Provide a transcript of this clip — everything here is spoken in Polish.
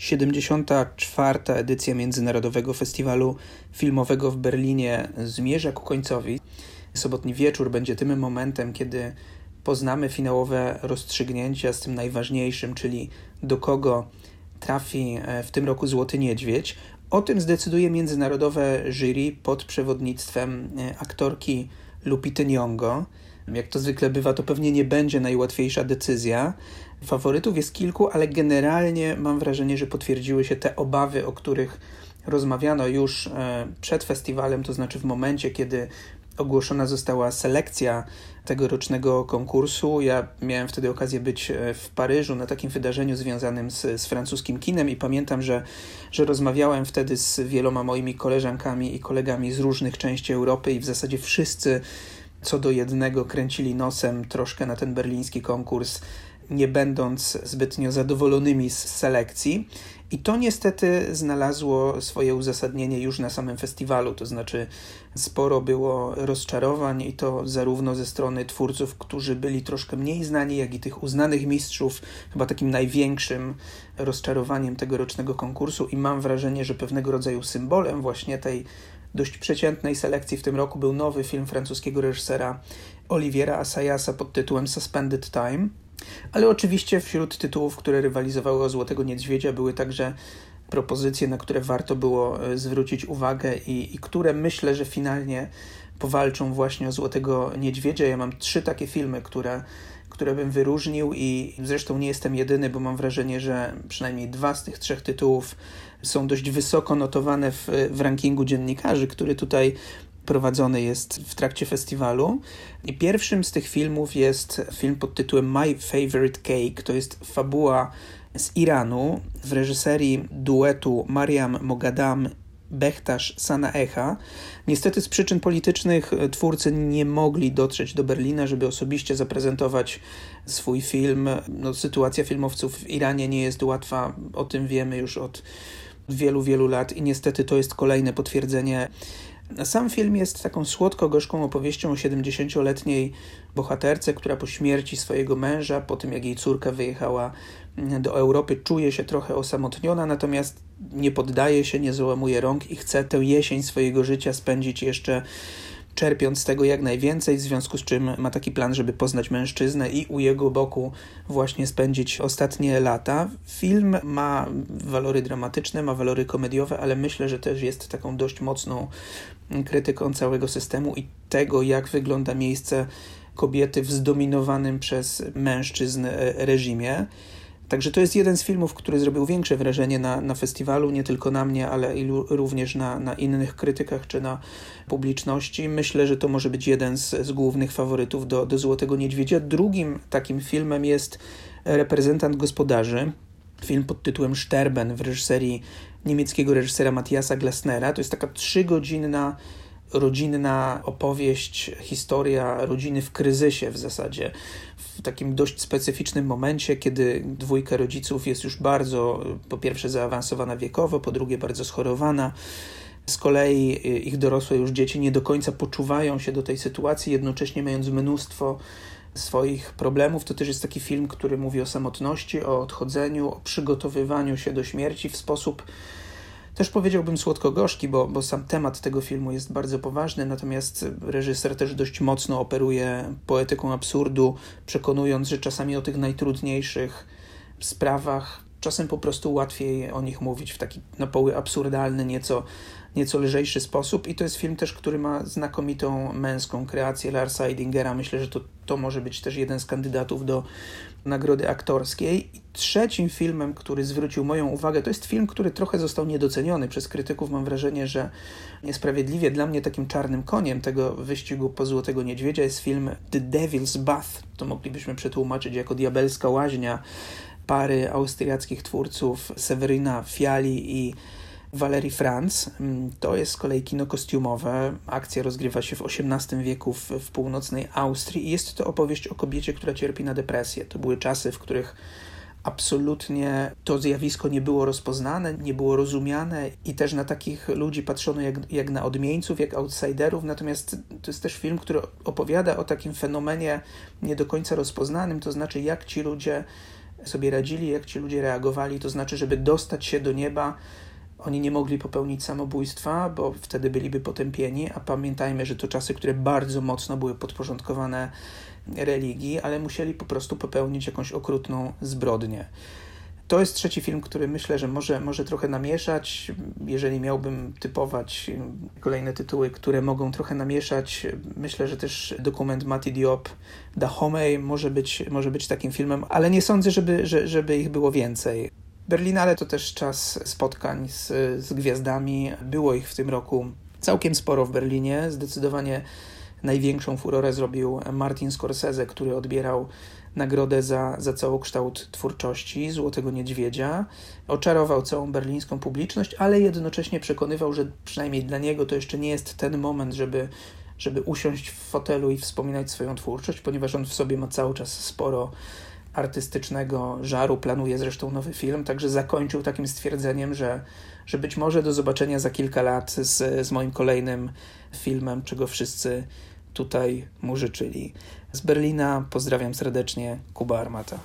74. edycja Międzynarodowego Festiwalu Filmowego w Berlinie zmierza ku końcowi. Sobotni wieczór będzie tym momentem, kiedy poznamy finałowe rozstrzygnięcia z tym najważniejszym, czyli do kogo trafi e, w tym roku Złoty Niedźwiedź. O tym zdecyduje międzynarodowe jury pod przewodnictwem e, aktorki Lupity Nyong'o. Jak to zwykle bywa, to pewnie nie będzie najłatwiejsza decyzja. Faworytów jest kilku, ale generalnie mam wrażenie, że potwierdziły się te obawy, o których rozmawiano już e, przed festiwalem, to znaczy w momencie, kiedy ogłoszona została selekcja tegorocznego konkursu. Ja miałem wtedy okazję być e, w Paryżu na takim wydarzeniu związanym z, z francuskim kinem i pamiętam, że, że rozmawiałem wtedy z wieloma moimi koleżankami i kolegami z różnych części Europy i w zasadzie wszyscy co do jednego kręcili nosem troszkę na ten berliński konkurs, nie będąc zbytnio zadowolonymi z selekcji. I to niestety znalazło swoje uzasadnienie już na samym festiwalu, to znaczy sporo było rozczarowań i to zarówno ze strony twórców, którzy byli troszkę mniej znani, jak i tych uznanych mistrzów. Chyba takim największym rozczarowaniem tegorocznego konkursu i mam wrażenie, że pewnego rodzaju symbolem właśnie tej dość przeciętnej selekcji w tym roku był nowy film francuskiego reżysera Oliviera Assayasa pod tytułem Suspended Time. Ale oczywiście wśród tytułów, które rywalizowały o Złotego Niedźwiedzia, były także propozycje, na które warto było e, zwrócić uwagę i, i które myślę, że finalnie powalczą właśnie o Złotego Niedźwiedzia. Ja mam trzy takie filmy, które, które bym wyróżnił i zresztą nie jestem jedyny, bo mam wrażenie, że przynajmniej dwa z tych trzech tytułów są dość wysoko notowane w, w rankingu dziennikarzy, który tutaj prowadzony jest w trakcie festiwalu. I pierwszym z tych filmów jest film pod tytułem My Favorite Cake. To jest fabuła z Iranu w reżyserii duetu Mariam Mogadam Bechtash Sanaecha. Niestety z przyczyn politycznych twórcy nie mogli dotrzeć do Berlina, żeby osobiście zaprezentować swój film. No, sytuacja filmowców w Iranie nie jest łatwa, o tym wiemy już od wielu, wielu lat i niestety to jest kolejne potwierdzenie sam film jest taką słodko-gorzką opowieścią o 70-letniej bohaterce, która po śmierci swojego męża, po tym jak jej córka wyjechała do Europy, czuje się trochę osamotniona, natomiast nie poddaje się, nie załamuje rąk i chce tę jesień swojego życia spędzić jeszcze czerpiąc z tego jak najwięcej, w związku z czym ma taki plan, żeby poznać mężczyznę i u jego boku właśnie spędzić ostatnie lata. Film ma walory dramatyczne, ma walory komediowe, ale myślę, że też jest taką dość mocną krytyką całego systemu i tego, jak wygląda miejsce kobiety w zdominowanym przez mężczyzn reżimie. Także to jest jeden z filmów, który zrobił większe wrażenie na, na festiwalu, nie tylko na mnie, ale i również na, na innych krytykach czy na publiczności. Myślę, że to może być jeden z, z głównych faworytów do, do Złotego Niedźwiedzia. Drugim takim filmem jest Reprezentant Gospodarzy, film pod tytułem Sterben w reżyserii niemieckiego reżysera Matthiasa Glasnera. To jest taka trzygodzinna rodzinna opowieść, historia rodziny w kryzysie w zasadzie, w takim dość specyficznym momencie, kiedy dwójka rodziców jest już bardzo, po pierwsze, zaawansowana wiekowo, po drugie, bardzo schorowana. Z kolei ich dorosłe już dzieci nie do końca poczuwają się do tej sytuacji, jednocześnie mając mnóstwo swoich problemów. To też jest taki film, który mówi o samotności, o odchodzeniu, o przygotowywaniu się do śmierci w sposób też powiedziałbym słodko-gorzki, bo, bo sam temat tego filmu jest bardzo poważny, natomiast reżyser też dość mocno operuje poetyką absurdu, przekonując, że czasami o tych najtrudniejszych sprawach czasem po prostu łatwiej o nich mówić w taki na poły absurdalny, nieco, nieco lżejszy sposób. I to jest film też, który ma znakomitą męską kreację Larsa Eidingera. Myślę, że to, to może być też jeden z kandydatów do nagrody aktorskiej. I trzecim filmem, który zwrócił moją uwagę, to jest film, który trochę został niedoceniony przez krytyków. Mam wrażenie, że niesprawiedliwie dla mnie takim czarnym koniem tego wyścigu po Złotego Niedźwiedzia jest film The Devil's Bath. To moglibyśmy przetłumaczyć jako Diabelska Łaźnia pary austriackich twórców Severyna Fiali i Valerii Franz. Mm, to jest z kolei kino kostiumowe. Akcja rozgrywa się w XVIII wieku w, w północnej Austrii i jest to opowieść o kobiecie, która cierpi na depresję. To były czasy, w których absolutnie to zjawisko nie było rozpoznane, nie było rozumiane i też na takich ludzi patrzono jak, jak na odmieńców, jak outsiderów. Natomiast to jest też film, który opowiada o takim fenomenie nie do końca rozpoznanym, to znaczy jak ci ludzie sobie radzili, jak ci ludzie reagowali, to znaczy, żeby dostać się do nieba, oni nie mogli popełnić samobójstwa, bo wtedy byliby potępieni, a pamiętajmy, że to czasy, które bardzo mocno były podporządkowane religii, ale musieli po prostu popełnić jakąś okrutną zbrodnię. To jest trzeci film, który myślę, że może, może trochę namieszać. Jeżeli miałbym typować kolejne tytuły, które mogą trochę namieszać, myślę, że też dokument Mati Diop Dahomey może być, może być takim filmem, ale nie sądzę, żeby, żeby ich było więcej. Berlinale to też czas spotkań z, z gwiazdami. Było ich w tym roku całkiem sporo w Berlinie. Zdecydowanie największą furorę zrobił Martin Scorsese, który odbierał nagrodę za, za całokształt twórczości Złotego Niedźwiedzia. Oczarował całą berlińską publiczność, ale jednocześnie przekonywał, że przynajmniej dla niego to jeszcze nie jest ten moment, żeby, żeby usiąść w fotelu i wspominać swoją twórczość, ponieważ on w sobie ma cały czas sporo artystycznego żaru, planuje zresztą nowy film, także zakończył takim stwierdzeniem, że, że być może do zobaczenia za kilka lat z, z moim kolejnym filmem, czego wszyscy tutaj mu życzyli. Z Berlina pozdrawiam serdecznie, Kuba Armata.